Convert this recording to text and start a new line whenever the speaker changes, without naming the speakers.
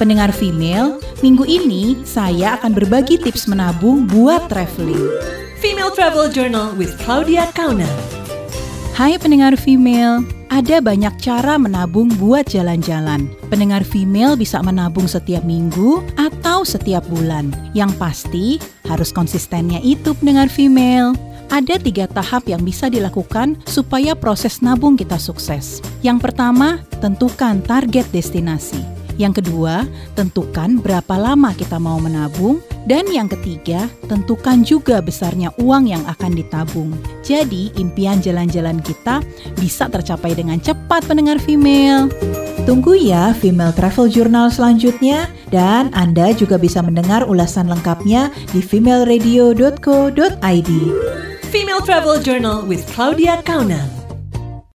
Pendengar female, minggu ini saya akan berbagi tips menabung buat traveling.
Female Travel Journal with Claudia Kauna.
Hai pendengar female, ada banyak cara menabung buat jalan-jalan. Pendengar female bisa menabung setiap minggu atau setiap bulan. Yang pasti harus konsistennya itu pendengar female. Ada tiga tahap yang bisa dilakukan supaya proses nabung kita sukses. Yang pertama, tentukan target destinasi. Yang kedua, tentukan berapa lama kita mau menabung. Dan yang ketiga, tentukan juga besarnya uang yang akan ditabung. Jadi, impian jalan-jalan kita bisa tercapai dengan cepat pendengar female. Tunggu ya Female Travel Journal selanjutnya dan Anda juga bisa mendengar ulasan lengkapnya di femaleradio.co.id.
Female Travel Journal with Claudia Kauna.